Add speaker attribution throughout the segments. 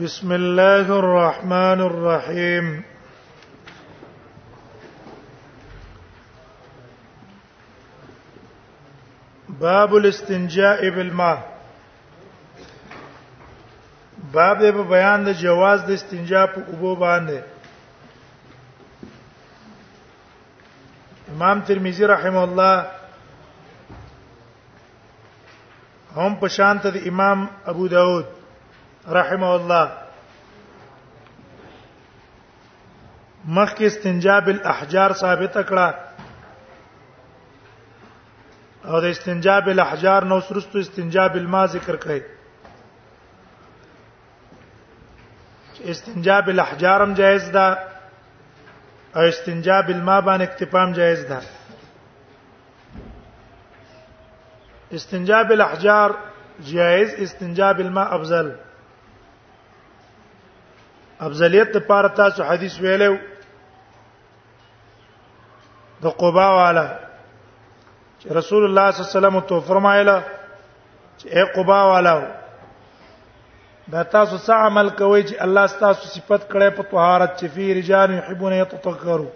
Speaker 1: بسم الله الرحمن الرحيم باب الاستنجاء بالماء باب دې په بیان د جواز د استنجا په اوبو باندې امام ترمذی رحم الله هم په شان ته د امام ابو داود رحمه الله مخکې استنجا بالاحجار ثابت کړه او د استنجا بالاحجار نو سرستو استنجا بالما ذکر کړی استنجا بالاحجار هم جائز ده او استنجا بالما باندې اکتفام جائز ده استنجا بالاحجار جائز استنجا بالماء افضل افضلیت لپاره تاسو حدیث ویلو د قبا والا چې رسول الله صلی الله علیه وسلم تو فرمایله چې اے قبا والا دا تاسو څه عمل کوئ چې الله تاسو صفت کړي په طهارت چې فی رجال یحبون یتطهروا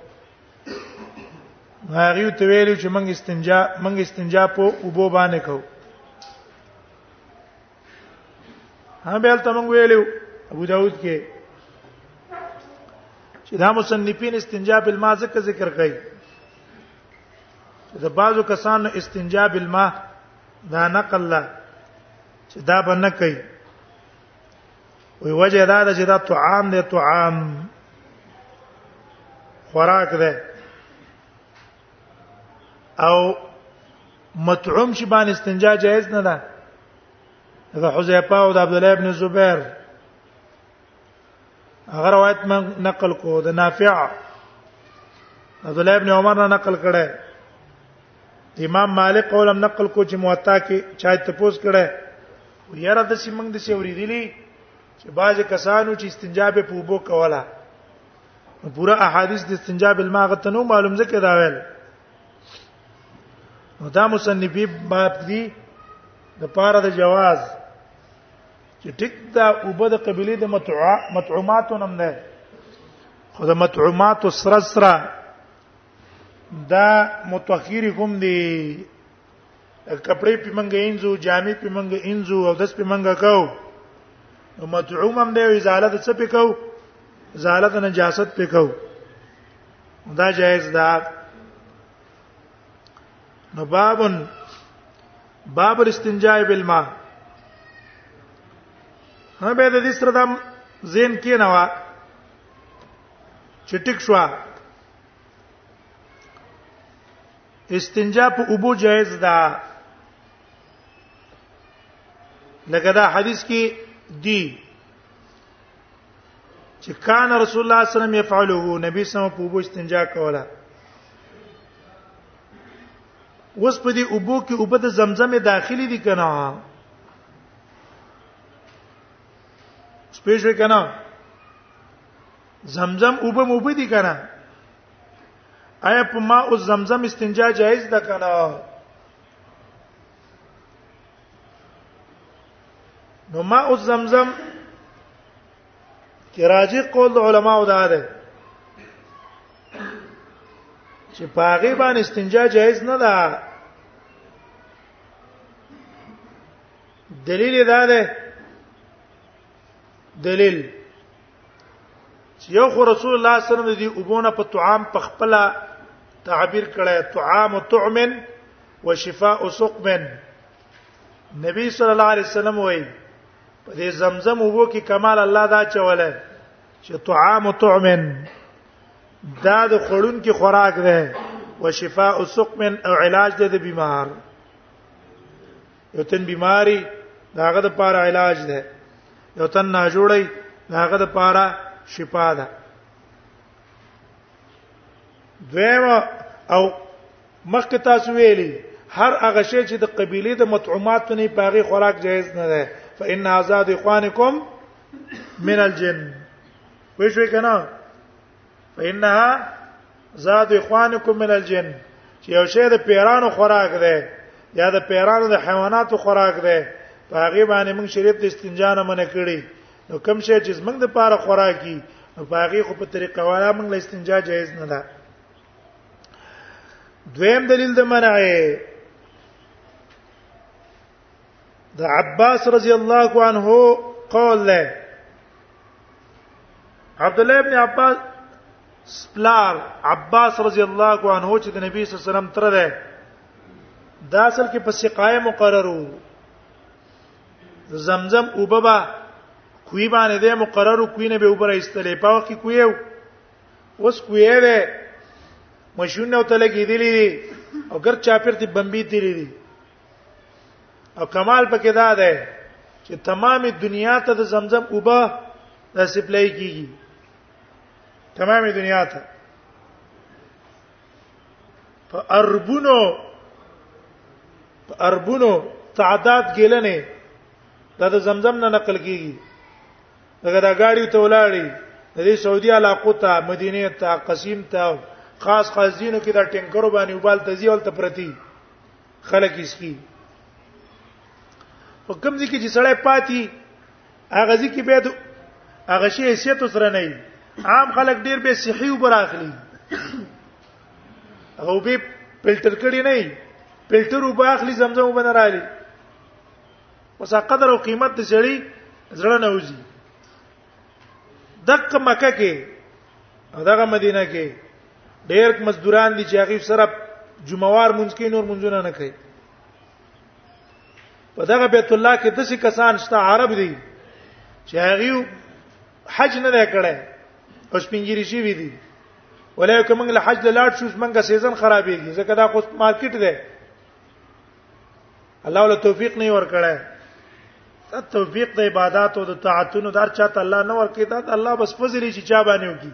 Speaker 1: هغه ته ویلو چې موږ استنجا موږ استنجا په اوبو باندې کوو هم بل ته موږ ویلو ابو داود کې چې دا مصنفین استنجا بالماء ذکر ذکر کوي د بعضو کسانو استنجا بالماء دا نقل لا چې دا بنه کوي وی وجه دا ده چې دا طعام دی طعام خوراک ده او مطعوم چې باندې استنجا جایز نه ده د حذیفه او د عبد الله ابن زبیر هغه روایت من نقل کو د نافع عبد الله ابن عمر نه نقل کړه امام مالک قولم نقل کو چې موطا کې چا ته پوس کړه یاره د سیمنګ د سیوري دی چې بعض کسانو چې استنجا به پوبو کوله نو پورا احادیث د استنجا بالماء غته نو معلوم ځکه دا ویل نو دا مصنفی باب دی د پاره د جواز چې ټیک دا وبد قبلي د متعوماتو نم نه خو د متعوماتو سره سره دا متخیر کوم دی کپڑے په منګه انځو جامې په منګه انځو او داس په منګه کاو نو متعوم هم دی ازاله د څه په کاو ازاله د نجاست په کاو دا جایز ده نو بابن باب الاستنجاء بالماء نه به د دې سره د زین کې نه وا چې ټیک شو استنجا په اوبو جایز ده لکه دا حدیث کې دی چې کان رسول الله صلی الله علیه وسلم يفعله نبی صلی الله علیه وسلم په اوبو استنجا کوله اوس په دې اوبو کې اوبه د زمزم داخلي دي کنه سپېښ کنه زمزم او به مو دي کنه آیا په ما او زمزم استنجا جایز ده کنه نو ما او زمزم کې راځي قول د علماو ده ده چې پاغي باندې استنجا جایز نه ده دلیل دا ده دلیل چې یو خو رسول الله صلی الله علیه وسلم دی وبونه په طعام په خپل تعبیر کړی طعام طعم وشفاء سقم نبی صلی الله علیه وسلم وای په دې زمزم وو کې کمال الله دا چوله چې طعام طعم دا د خړون کې خوراک ده وشفاء سقم او علاج ده د بیمار یو تن بیماری داغه د پاره علاج ده یو تن نه جوړي داغه د پاره شفا ده دویم او مخکې تاسو ویلي هر هغه شی چې د قبيله د مطعومات نه پاغي خوراک جایز نه ده فإن آزاد اخوانکم من الجن وښوي کنه فإنها زاد اخوانکم من الجن چې یو شی د پیرانو خوراک دی یا د پیرانو د حیواناتو خوراک دی په هغه باندې موږ شریعت د استنجا نه منع کړی نو کوم شی چې موږ د پاره خوراکي نو په هغه خو په طریقه والا موږ له استنجا جایز نه ده دویم دلیل د منع د عباس رضی الله عنه قول له عبد الله ابن عباس سپلار عباس رضی الله عنه چې د نبی صلی الله علیه وسلم تر ده دا اصل کې پسې قائم مقرر وو زمزم وببا کوی باندې ده مقرر کوی نه به وبر ایستلې پاو کې کوی اوس کوی ده مشونه ته لګې دي او ګر چاپیر ته بمبي دي او کمال پکې دا ده چې تمامه دنیا ته د زمزم اوبه د سپلای کیږي تمامه دنیا ته په اربونو په اربونو تعداد ګلنې دا د زمزم نه نقل کیږي دغه دا غاړي ته ولاړی د دې سعودي علاقو ته مدینه ته قسیم ته خاص خاص دینو کې دا ټینکرو باندې وبال تزي ولته پرتی خلک یې سپي په کوم ځکه چې سړی پاتې هغه ځکه به د هغه شی حیثیت سره نه عام خلک ډیر به صحي وبر اخلي او به فلټر کړي نه فلټر وبر اخلي زمزم وبر راځي وسه قدر او قیمت د سړی زړه نه وځي دغه مکه کې او دغه مدینه کې ډېر مزدوران دي چې هغه سره جمعوار مونږ کې نور مونږونه نه کوي په دغه بیت الله کې داسې کسان شته عرب دي چې هغه حج نه دی کړی اوس پنځيري شي وی دي ولې کومه له حج لاړ شو څنګه سیزن خرابېږي ځکه دا خو مارکیټ دی الله له توفیق نه ور کړه ته توفیق د عبادت او د طاعتونو دار چاته الله نه ور کړی دا الله بس فضل شي چا باندې وکي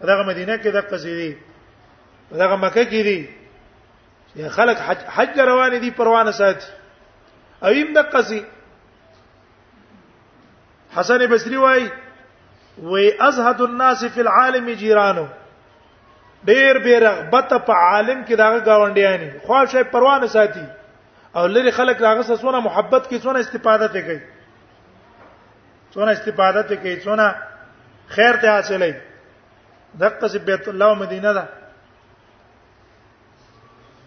Speaker 1: دغه مدینه کې د قصیدې دغه مکه کې دي چې خلک حج حج روان دي پروانه ساتي او ایم د قصی حسن بصری وای وی ازهد الناس فی العالم جیرانو ډیر به رغبت په عالم کې داغه گاونډیانی خواشه پروانه ساتي او لری خلک راغه سونه محبت کې سونه استفاده ته کوي سونه استفاده ته کوي سونه خیر ته حاصلې دغه څه بیت الله او مدینه ده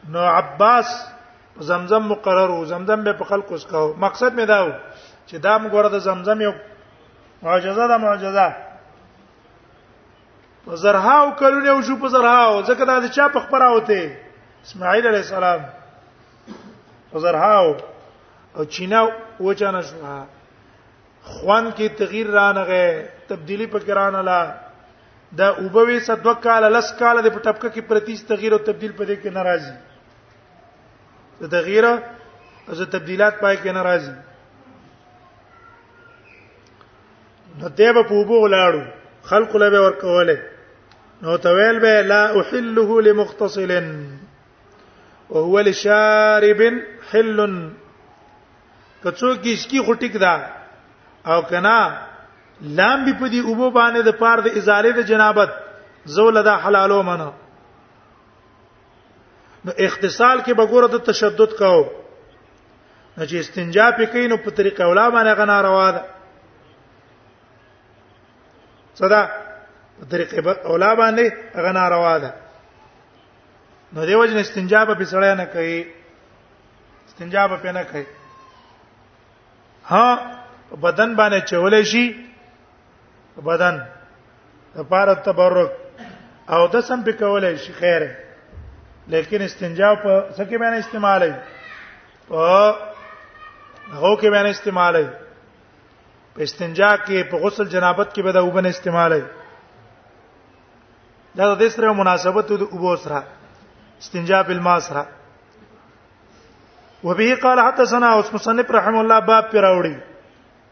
Speaker 1: نو عباس زمزم مقرر وو زمزم به په خلکو سکاو مقصد مې داو چې دا موږ ورته زمزم یو معجزه ده معجزه په زرهاو کلونه او شو په زرهاو ځکه دا د چا په خبره وته اسماعیل علی السلام په زرهاو او چینا وچانه شو خوان کې تغییر رانغه تبدیلی پکې رانه لا دا وبوي څه دوه کال لس کال د پټپکه کې پرتیس تغییر او تبدیل پدې کې ناراضي د تغییر او تبدیلات پای کې ناراضي نو ته به پوبو ولاړو خلق له به ورکوله نو تویل به لا احله لمغتصل وهو لشارب حل کڅو کیس کی خټیک دا او کنا لام به پدی اوبو باندې د پار د ازاله د جنابت زول دا حلالو منه نو اغتسال کې بګوره ته تشدد کاو نو چې استنجا پې کین نو په طریقه اولا باندې غنا روا ده صدا په طریقه اولا باندې غنا روا ده نو دیو جن استنجا په سړی نه کوي استنجا په نه کوي ها بدن باندې چولې شي بدن لپاره تبرک او د سم په کولای شي خیره لیکن استنجا په څه کې باندې استعمالي په هغه کې باندې استعمالي په استنجا کې په غسل جنابت کې به دا وبنه استعمالي دا د سره مناسبت د ابو سره استنجا بالماء سره وبه قال حدثنا عثمان رحمه الله باب پیراوړي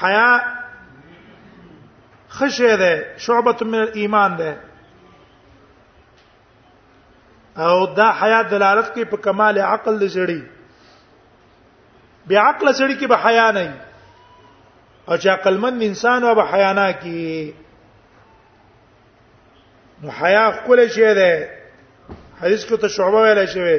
Speaker 1: حیا خشه ده شعبه من الايمان ده او دا حیا دلالت کوي په کمال عقل د جړی بیا عقل سړی کې به حیا نه او چې عقلمند انسان و به حیا نه کی نو حیا خپل شی ده حدیث کې ته شعبه ویل شوی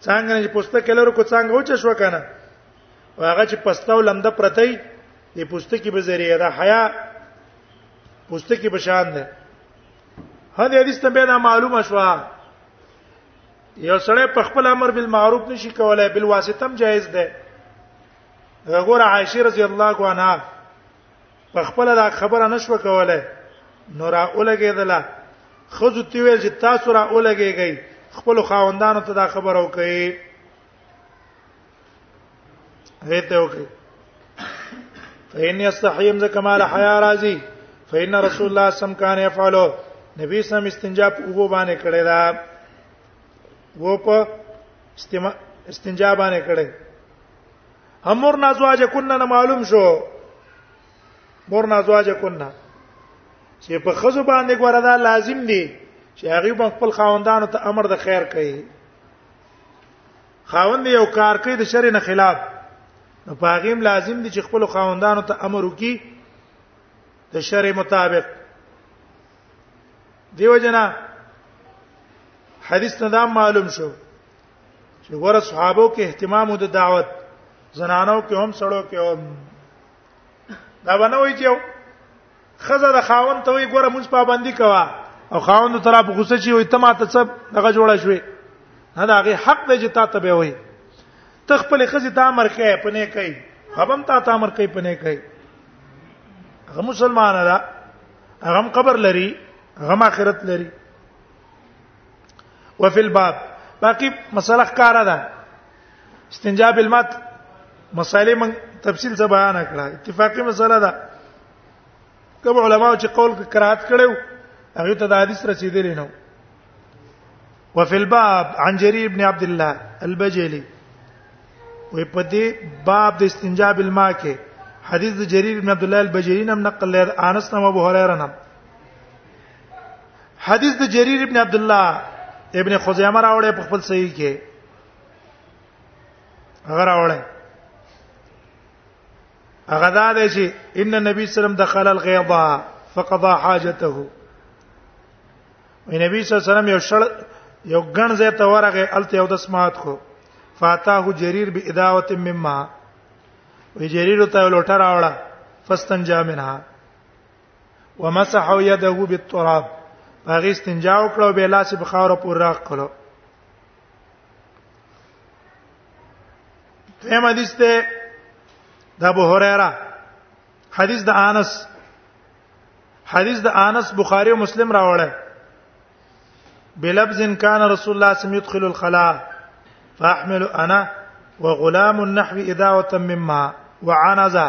Speaker 1: څنګه چې پوستکی لرو کو څنګه وچ شو کنه هغه چې پستاو لمده پرتای د پوستکی به ذریعہ ده حیا پوستکی به شان ده هدا حدیث ته به معلومه شو یو سړی په خپل امر بالمعروف نشي کولای بل واسطه هم جایز ده غوړه عائشه رضی الله عنها په خپل دا خبره نشو کوله نو را اولګېدله خزو تی ویل چې تاسو را اولګېږئ خپل خاوندانو ته دا خبره وکړئ هته وکړئ فإن يستحيم ذ كمال حيا راضي فإن رسول الله سم كان يفعله نبی سم استنجا په وګو باندې کړی دا وو په استنجا باندې کړی امر نازواج کنا نه معلوم شو مور نازواج کنا چې په خزو باندې ګوره دا لازم دي چې هغه خپل خاوندانو ته امر د خیر کوي خاوند یو کار کوي د شر نه خلاف نو پاغیم لازم دي چې خپل خاوندانو ته امر وکي د شر مطابق دیو جنا حدیث نه دا معلوم شو چې ګوره صحابه کې اهتمام د دعوت زنانو کې هم سړو کې هم دا بنوي چې خزه د خاون ته وي ګوره موږ پابندي کوا او خاون ته طرف غوسه شي وي ته ماته څه دغه جوړه شوي نه دا غي حق دی چې تا ته به وي ته خپل خزه ته امر کوي پنه کوي هبم تا ته امر کوي پنه کوي هغه مسلمان را هغه قبر لري هغه آخرت لري وفي الباب باقي مسله ښکارا ده استنجاء بالماء مسالې من تفصیل څه بیان کړه اتفاقی مسله ده کوم علما چې قول کراهت کړو هغه ته د حدیث رسیدلی نه وفي الباب عن جرير بن عبد الله البجلي وې په دې باب د استنجاء بالماء کې حدیث د جرير بن عبد الله البجلي نم نقل له انس نو ابو هريره نم حدیث د جرير ابن عبد الله ابن خزیمه راوړی په خپل صحیح کې هغه راوړی هغه دا دی چې ان نبی سلام دخل الغیضه فقضى حاجته وی نبی صلی الله علیه وسلم یو شړ یو ګڼ زې ته ورغه الته یو د سمات کو فاتاه جرير باداوه مما وی جرير ته لوټه راوړه فاستنجا منها ومسح يده بالتراب هغه استنجا وکړو به لاس په خاور پور راخ کړو دیم حدیث ته د ابو هريره حدیث د انس حدیث د انس بخاری او مسلم راوړل بلفظ كان رسول الله صلى الله يدخل الخلاء فاحمل انا وغلام النحو اذا وتممها وعنزا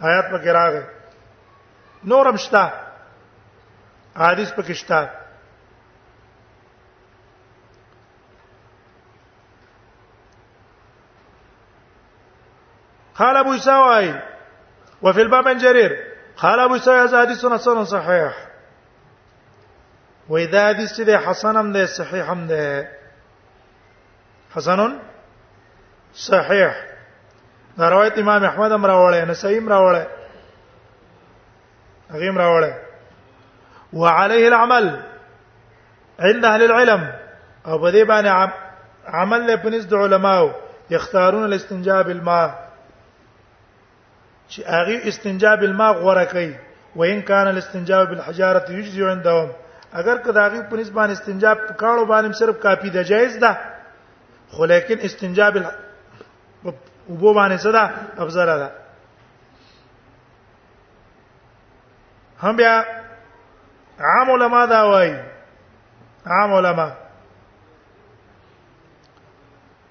Speaker 1: آیات پکې راغی نورم شتا حدیث پکې شتا قال ابو يساوي وفي الباب عن جرير قال ابو يساوي هذا حديث حسن صحيح واذا حديث ده حسن ام ده صحيح ام ده حسن صحیح دا روایت امام احمد امر راوړی نسائی امر راوړی هغه امر راوړی وعليه العمل عند اهل العلم او په دې باندې عمل له پنځ د علماو یختارون الاستنجاء بالماء چې هغه استنجا بالماء غوړه کوي وان کان الاستنجاء بالحجاره یجزی عندهم اگر کدا هغه په نسبت باندې استنجا په کاړو باندې صرف کافی ده جایز ده خو لیکن استنجا بال وبو باندې صدا افضل ده هم بیا عام علما دا وایي عام علما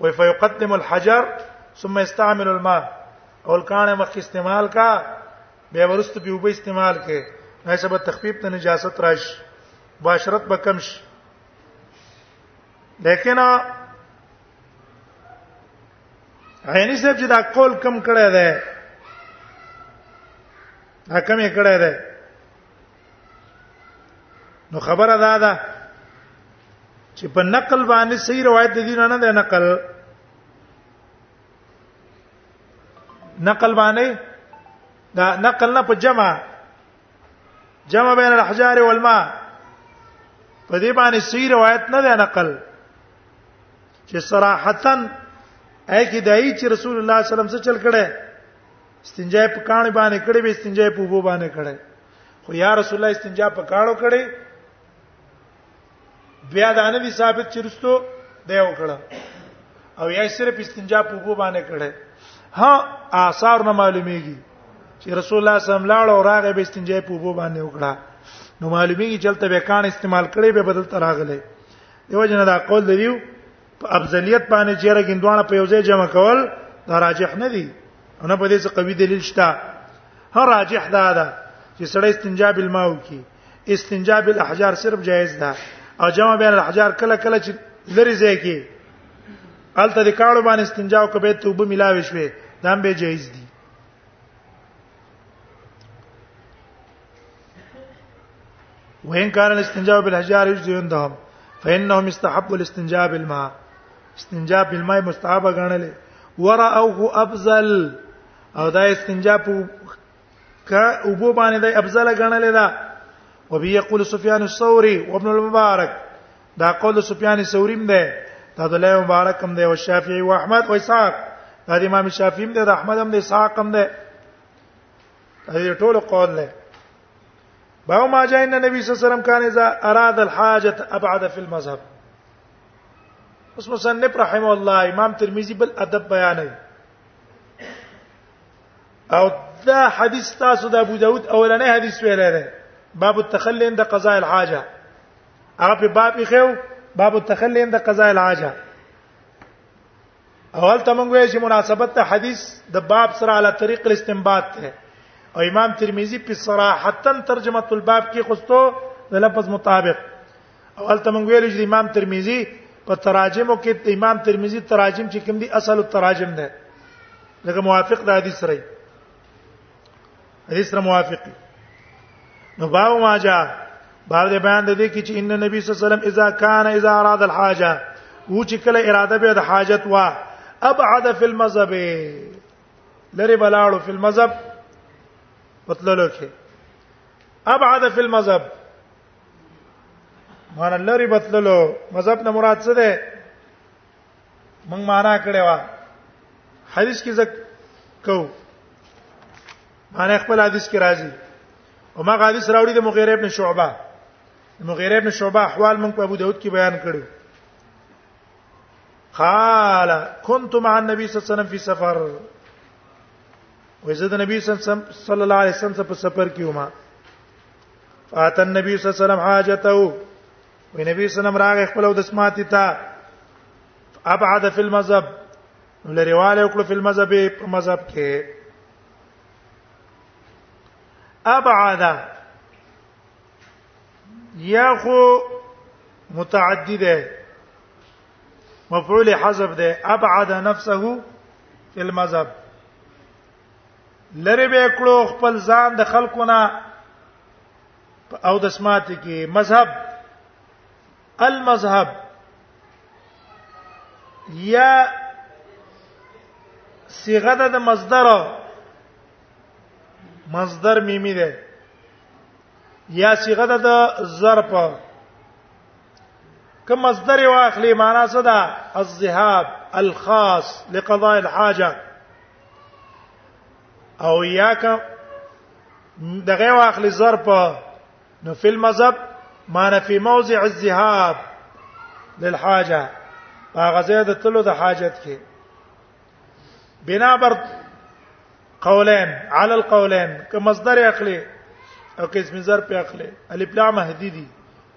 Speaker 1: وي فيقدم الحجر ثم يستعمل الماء او الکان مخ استعمال کا بیا ورست په وبې استعمال کې نه سبب تخفیف ته نجاست راشي باشرت به کم شي لیکن عینی صاحب چې دا قول کم کړی دی دا کم یې کړی دی نو خبره دا ده چې په نقل باندې صحیح روایت د دین نه ده نقل نقل باندې دا نقل نه په جمع جمع بین الاحجار والماء په دې باندې صحیح روایت نه ده نقل چې صراحتن اې کې دای چې رسول الله صلی الله علیه وسلم څه چل کړي استنجا په کانه باندې کړې به استنجا په وبو باندې کړې خو یا رسول الله استنجا په کانو کړې بیا دا نه دي ثابت چرستو دی وکړه او یا صرف استنجا په وبو باندې کړې ها آثار نه معلومیږي چې رسول الله صلی الله علیه وسلم لاړ او راغې به استنجا په وبو باندې وکړه نو معلومیږي چې تل به کان استعمال کړي به بدل تراغله دیو جن دا قول دیو په افضلیت باندې چیرې ګندوانه په یو ځای جمع کول دا راجح نه دی نه په دې څه قوي دلیل شته هر راجح دا ده چې سړی استنجا بالماء وکي استنجا بالاحجار صرف جایز ده او جمع بین الاحجار کله کله چې لري ځای کې الته د کاړو باندې استنجا او کبه توبه ملاوي شوي دا هم به جایز دي وإن كان الاستنجاء بالحجار يجزي عندهم فإنهم يستحب الاستنجاء بالماء استنجاء بالماء مستحب غنل ورأوه أفضل او دا استنجاء په ک اوبو باندې د افضل غنل دا وبه يقول سفيان الثوري وابن المبارك دا قول سفیان ثوریم ده دا عبد الله مبارک هم ده او شافعي او احمد او اسحاق دا امام شافعي هم ده د احمد هم ده اسحاق هم ده دا ټول قول ده باو ما جاء ان النبي صلی الله علیه وسلم کان اذا اراد الحاجه ابعد في المذهب اوس مصنف رحم الله امام ترمذی بل ادب بیانوي او دا حدیث تاسو د ابو داود اولنې حدیث ویل دی باب التخلي عند قضاء الحاجه هغه په باب یې خو باب التخلي عند قضاء الحاجه اول ته موږ وایو چې مناسبت ته حدیث د باب سره علی طریق الاستنباط ته او امام ترمذی په صراحتن ترجمه الباب کې خوستو د لفظ مطابق اول ته موږ ویل چې امام ترمذی په تراجمو کې د امام ترمذی تراجم چې کوم دي اصل التراجم ده لکه موافق د حدیث سره حدیث سره موافق نو باو ما جا باو دې بیان د دې کې چې ان نبی صلی الله علیه وسلم اذا کان اذا اراد الحاجه و چې کله اراده به د حاجت وا ابعد فی المذهب لری بلاړو فی المذهب وتللو کې ابعد فی المذهب معنی لري بتللو مذهب نه مراد څه ده موږ معنا کړې و حدیث کې ځک کو معنی خپل حدیث کې راځي او ما حدیث راوړي د مغیره ابن شعبہ مغیره ابن شعبہ احوال موږ په ابو داود کې بیان کړو قال كنت مع النبي صلى الله عليه وسلم في سفر وزید نبی صلی الله علیه وسلم په سفر کې ومه فات النبي صلی الله علیه وسلم حاجته وی نبی صلی الله علیه وسلم راغ خپل د سماتی ته ابعد فی المذهب لريواله وکړو فی المذهب په مذهب کې ابعد یا خو متعدی ده مفعول حذف ده ابعد نفسه فی المذهب لری به کړو خپل ځان د خلقونه او د سمات کې مذهب المذهب یا صيغه د مصدر مصدر میمی ده یا صيغه د ظرف کوم مصدر واخلي معنا څه ده الذهاب الخاص لقضاء الحاجه او یا کا دغه واخلې ظرف نو فی المذهب معنی فی موضع الذهاب للحاجه هغه ځای د تلو د حاجت کې بنا بر قولین علی القولین که مصدر اخلي او که اسم ظرف اخلي الف لام مهدی دي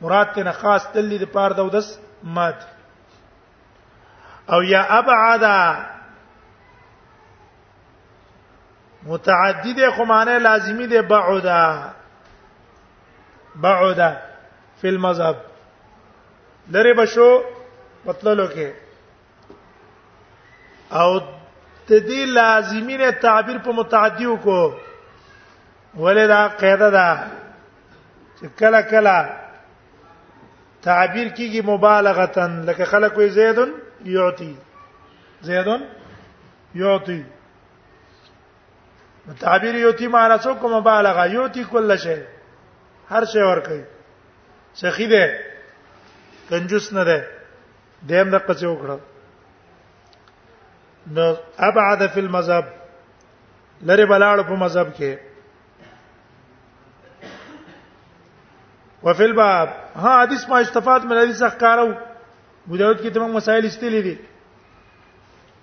Speaker 1: مراد ته خاص تل دي پار د ودس مات او یا ابعد متعدی ده خو معنی لازمی ده بعدا بعدا فی المذهب لری بشو مطلب کې او تدی لازمی نه تعبیر په متعدی وکړو ولې دا قاعده ده چې کله کله تعبیر کیږي مبالغه لکه خلک وي زید یعطي زید یعطي تعبیر یعطي معنی څه کوم مبالغه یعطي کل شی هر شی ور کوي سخی ده کنجوس نه ده دیم د قصې وکړه نو ابعد فی المذهب لری بلاړ په مذهب کې وفي الباب ها حدیث ما استفاد من حدیث اخکارو بوداود کې تمام مسائل استلې دي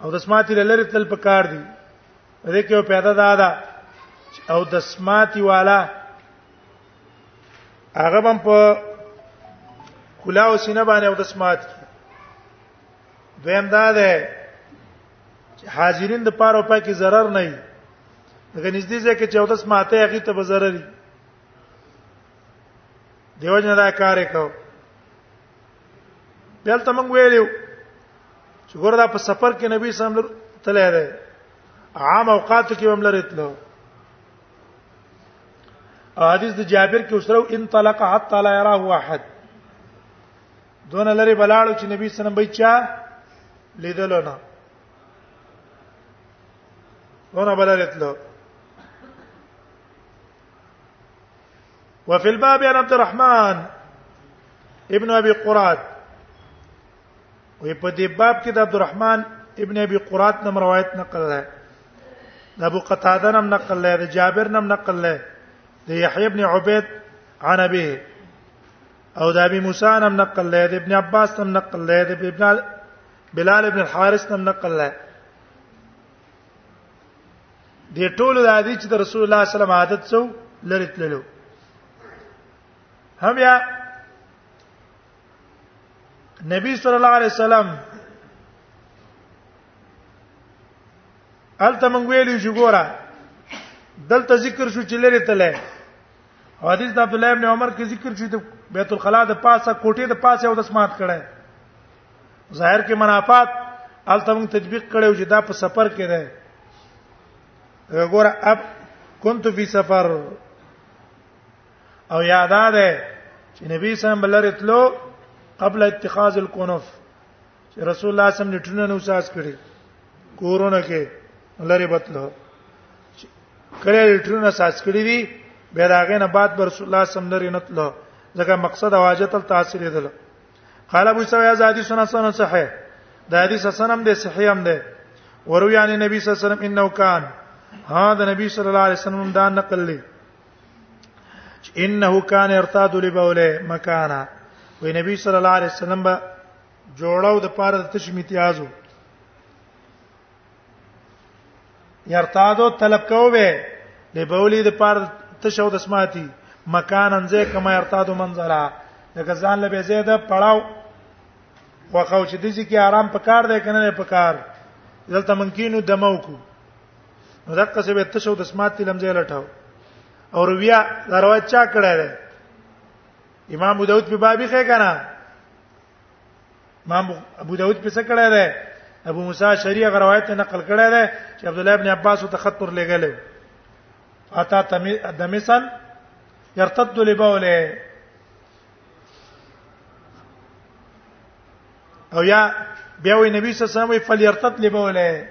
Speaker 1: او د سماعت لری تل پکار دي دې کې پیدا ده دا او د سماعت والا هغه هم په کلاو سینه باندې او د سماعت دویم دا ده چې حاضرین د پاره په کې zarar نه وي دغه نږدې ځکه چې اودس ماته هغه ته zarar دي دیو جن دا کار وکاو دلته موږ ویلو چې ګور دا په سفر کې نبی صلی الله علیه وسلم تللی دی عام اوقات کې هم لري تلو حدیث د جابر کې اوسره ان طلق حتى لا يراه احد دون لري بلاړو چې نبی سلام به چا لیدلو نه دون بلارتلو وفي الباب عن عبد الرحمن ابن ابي قرات وي په دې باب کې د عبد الرحمن ابن ابي قرات نم روایت نقل ده د ابو قتاده نم نقل ده د جابر نم نقل ده د يحيى ابن عبيد عن ابيه او د ابي موسی نم نقل له ابن عباس نم نقل له ابن بلال ابن الحارث نم نقل له د ټولو د حدیث د رسول الله صلی الله علیه وسلم عادت سو لری تللو هم یا نبی صلی الله علیه وسلم الته مونږ ویلو چې ګوره دلته ذکر شو چې لری تللی حدیث د عبد الله ابن عمر کې ذکر شوی د بیت الخلا د پاسه کوټه د پاسه او د سمات کړه ظاهر کې منافات الته موږ تطبیق کړو چې دا په سفر کې ده وګوره اب كنت في سفر او یاد ده چې نبی صلی الله علیه وسلم بلرتلو قبل اتخاذ الكنف چې رسول الله سم لټونه نو ساز کړي کورونه کې لری بتلو کله لټونه ساز کړي دي به راغې نه بعد رسول الله سم لري نتلو ځکه مقصد واجت التاثیر دل قال ابو سویا زادی سنن سنن صحیح دا حدیث سنن دې صحیح هم ده وروي عن النبي صلى الله عليه وسلم انه كان هذا النبي صلى الله عليه وسلم دا نقل لي انه كان يرتاد لبوله مكانا وي نبي صلى الله عليه وسلم جوړاو د پاره د تشمی تیازو یرتادو طلب کوو به د بولی د پاره تشو د سماتی مکان انځه کما یرتادو منزلا لکه ځان له زید پړاو وخو چې د ځکه آرام پکار دی کنه نه پکار دلته ممکنو دمو کو نو دغه څه به تشو د سماتی لمزه لټاو او رویا دا روایت چا کړه ده امام ابو داود په بابي خې کنه امام ابو داود په څه کړه ده ابو موسی شری غ روایت نقل کړه ده چې عبد الله ابن عباس ته خط پر لګل اتا دمسن يرتد لبوله او یا بیا وی نبی صلی الله علیه وسلم فلیرتد لبوله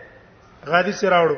Speaker 1: غادي سراوړو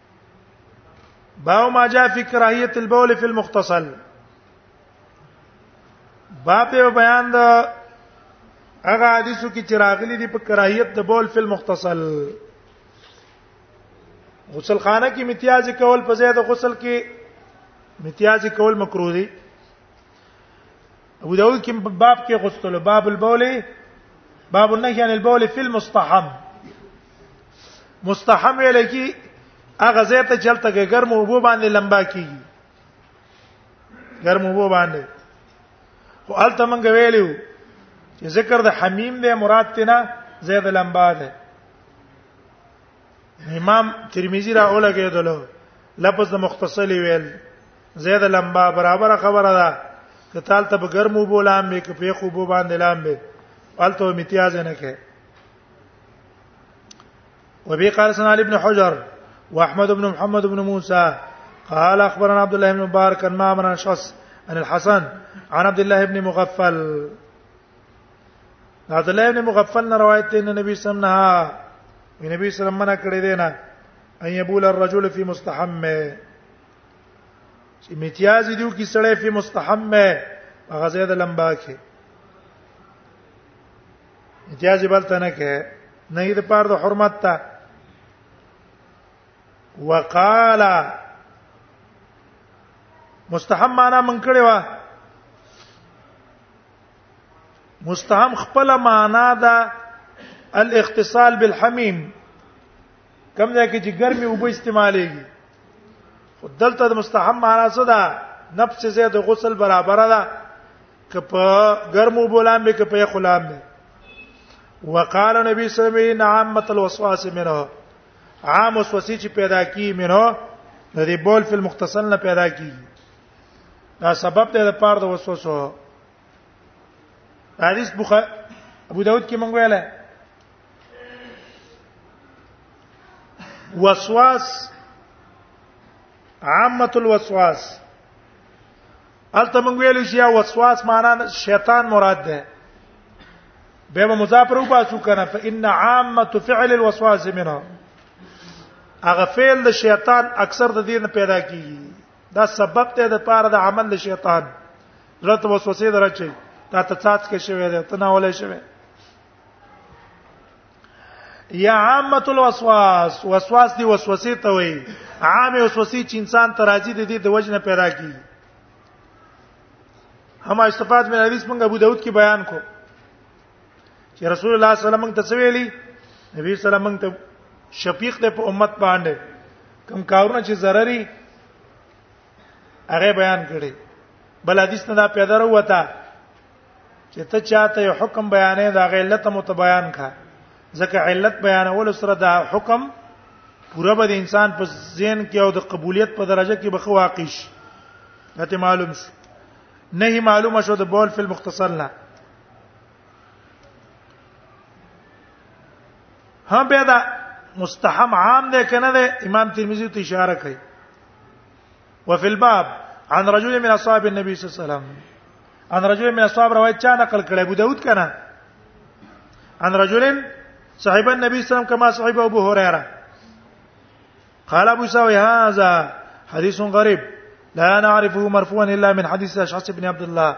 Speaker 1: باو ما جاء فی کراهیت البول فی المختصل باب بیان دا هغه حدیثو کې چې راغلي دي په کراهیت د بول فی المختصل غسل خانه کې امتیاز کول په ځای د غسل کې امتیاز کول مکروه دي ابو داود کې په باب کې غسل باب البول باب النهي عن البول في المستحم مستحم ویل کی هغه زه ته چلته کې ګرم وبو باندې لمبا کیږي ګرم وبو باندې او الته مونږ ویلو چې ذکر د حمیم دی مراد تینا زید لمبا ده امام ترمذی را اولګېدل لفظ د مختصر ویل زید لمبا برابر خبره ده کتال ته بګرمو بولام به کې په خو بو باندې لام به قالته امتیاز نه کې وبي قال سنا ابن حجر واحمد بن محمد بن موسى قال اخبرنا عبد الله بن مبارك عن معمر عن شخص عن الحسن عن عبد الله بن مغفل عبد الله بن مغفل نه روایت دی نبی صلی الله علیه وسلم نبی صلی الله علیه وسلم منع کړی دی نه ان یبول الرجل فی مستحمه چې امتیاز دیو کی سړی فی مستحمه هغه زید لمبا کې امتیاز بل تنه کې نه دې پاره د حرمت ته وقال مستحب معنا من کړي وا مستهم خپل معنا ده الاختصال بالحمیم کم ځای کې چې ګرمي وب استعمالېږي خو دلته د مستحم معنا څه ده نفس زه د غسل برابر ده که په ګرمو بولان به که په خلام به وقال نبی صلی الله علیه وسلم عامه الوسواس منه عام وسوسه چې پیدا کی منه د دې بول فل مختصل نه پیدا کی دا سبب دی د پاره د وسوسو حدیث بخاری ابو داود کې مونږ ویل وسواس عامه الوسواس الته مونږ ویل چې وسواس معنا شیطان مراد ده به به مضاف رو باسو کنه فإن عامه فعل الوسواس منه هغه فعل د شیطان اکثر د دین پیدا کیږي دا سبب ته د پاره د عمل د شیطان رت وسوسه درچي تا ته څاڅ کې شوی دی ته نه ولې شوی یا عامه الوسواس وسواس دی وسوسه ته وای عامه وسوسه چې انسان ته راځي د دې د وجنه پیدا کی هم استفاد من حدیث موږ ابو داود کې بیان کو چې رسول الله صلی الله علیه وسلم ته څه ویلي نبی صلی الله علیه وسلم ته شفیق دی په امت باندې کوم کارونه چې ضرري هغه بیان کړي بل حدیث نه دا پیدا وروته چې ته چاته یو حکم بیانې دا غي علت مت بیان کا ځکه علت بیانول سره دا حکم پوره به انسان په ذهن کې او د قبولیت په درجه کې بخو واقع شي ته معلوم شي نه معلومه شو د بول فل مختصر نه هم به دا مستحم عام ده کنه ده امام ترمذی ته اشاره کوي وفي الباب عن رجل من اصحاب النبي صلى الله عليه وسلم عن رجل من اصحاب روایت چا نقل کړي ابو داود کنه عن رجل صاحب النبي صلى الله عليه وسلم كما صاحب ابو هريره قال ابو ساوي هذا حديث غريب لا نعرفه مرفوعا الا من حديث اشعث بن عبد الله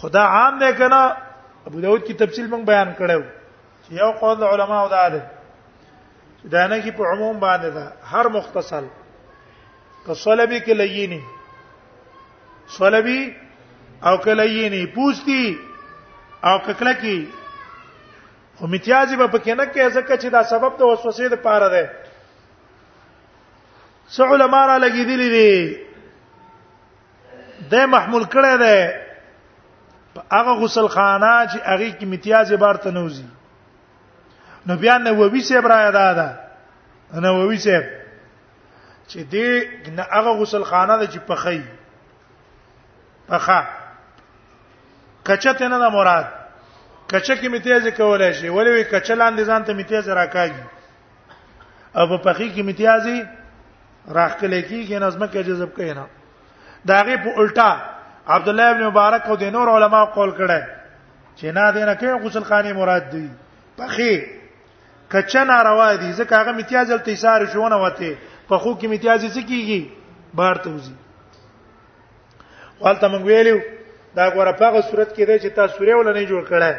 Speaker 1: خدا عام نه کنا ابو داود کی تفصیل موږ بیان کړو چې یو قول علماء او دا ده دا نه کی په عموم باندې ده هر مختصل که صلبی کې لینی صلبی او که لینی پوستی او که کلکی خو امتیاز به پکې نه کې ځکه چې دا سبب د وسوسې د پاره ده څو علماء را لګیدلی دي د محمول کړه ده هغه غسل خانه چې هغه کې امتیاز بار ته نوځي نو بیا نووي صاحب را ادا ده نووي صاحب چې دې هغه غسل خانه ده چې پخې پخا کچته نه ده مراد کچه کې امتیاز کولای شي ولې کچه لاندې ځان ته امتیاز راکاږي او په پخې کې امتیازي راخلې کیږي نه ځمکه جذب کوي نه داغه په الټا عبد الله ابن مبارک او د نور علما قول کړه چې نه دینه کې غسل خانه مراد دی پخې کچا ناروا دي ځکه هغه امتیاز التیسار شونه وته په خو کې امتیاز څه کیږي بار توزی والته مونږ ویلو دا غوړه پاغه صورت کې دی چې تاسو سورې ولنې جوړ کړه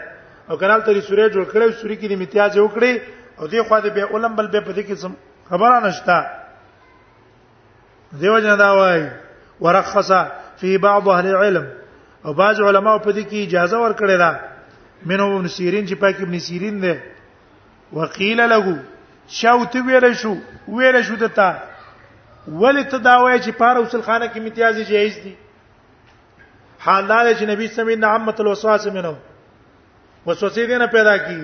Speaker 1: او کنال ته سورې جوړ کړه سورې کې د امتیاز یو کړی او دې خو دې به علم بل به په دې کې سم خبره نشتا دیو جنا دا وای ورخص فی بعض اهل العلم او بعض علما په دې کې اجازه ورکړې ده منو ابن سیرین چې پاک ابن سیرین دی وقيل له شاوت ویل شو ویل شو دتا ولې ته دا وایې چې پاره وصل خانه کې امتیاز جایز دي حال دا چې نبی سمین عامه الوسواس منو وسوسه دې نه پیدا کی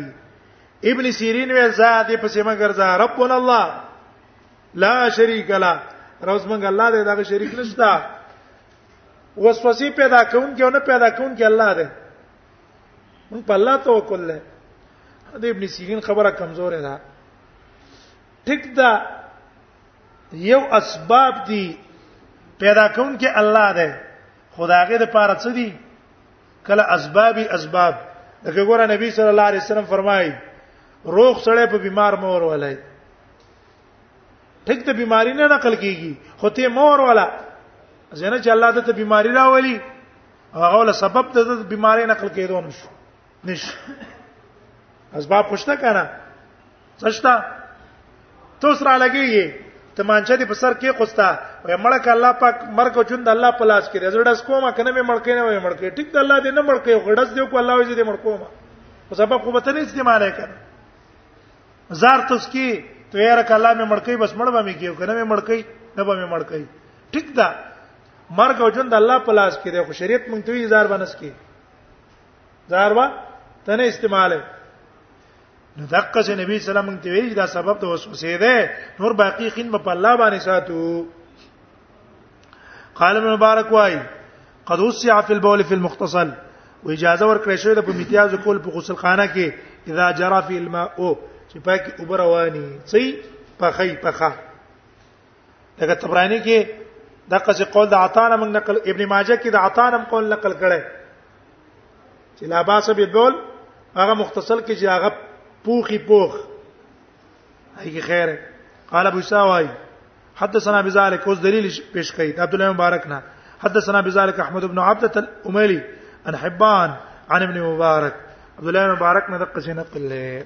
Speaker 1: ابن سیرین ویل زاد په سیمه ګرځا ربنا الله لا شریک لا روز مونږ الله دې دا شریک نشتا وسوسه پیدا کون کې نه پیدا کون کې الله دې موږ په الله توکل لرو د ابن سیرین خبره کمزوره ده ټیک ده یو اسباب دي پیدا کون کې الله ده خدایغه د پاره څه دي کله اسبابي اسباب دغه ګوره نبی صلی الله علیه وسلم فرمایي روغ سړی په بیمار مور ولای ټیک ته بیماری نه نقل کیږي خو ته مور ولا زنه چې الله د ته بیماری راولي هغه ول سبب د بیماری نقل کېدو نشو نش اسباب خوشته کنه څشتا تو سره لګیږي ته مانچه دې په سر کې خوستا وې مړک الله پاک مرګ او ژوند الله په لاس کې زړه اس کومه کنه مې مړکې نه وې مړکې ټیک ته الله دې نه مړکې غړس دې کو الله دې مړکوما په سبب خو به ته نه استعمالې کړه زار تسکی ته یې رک الله مې مړکې بس مړ به مې کیو کنه مې مړکې نه به مې مړکې ټیک ده مرګ او ژوند الله په لاس کې دی خو شریعت مونږ ته یې زار بنس کې زار وا تنه استعماله نو دقه چې نبی صلی الله علیه وسلم ته ویل دا سبب د وسوسې ده نور باقی خین په الله باندې ساتو قال ابن مبارک وای قد وسع في البول في المختصل و اجازه ورکړې شوې ده په امتیاز کول په غسل خانه کې اذا جرى في الماء او چې پاکي اوبر رواني صحیح پخې پخه دغه تبرانی کې دغه څه قول د عطا نه موږ نقل ابن ماجه کې د عطا نه قول نقل کړي چې لا باس به بول هغه مختصر کې چې هغه پوخي پوخ هیڅ خیر قال ابو ساوي حدثنا بذلك اوس دلیل پیش کړي عبد الله مبارک نه حدثنا بذلك احمد بن عبده الاملي عن حبان عن ابن مبارك عبد الله مبارک نه دقه نقل له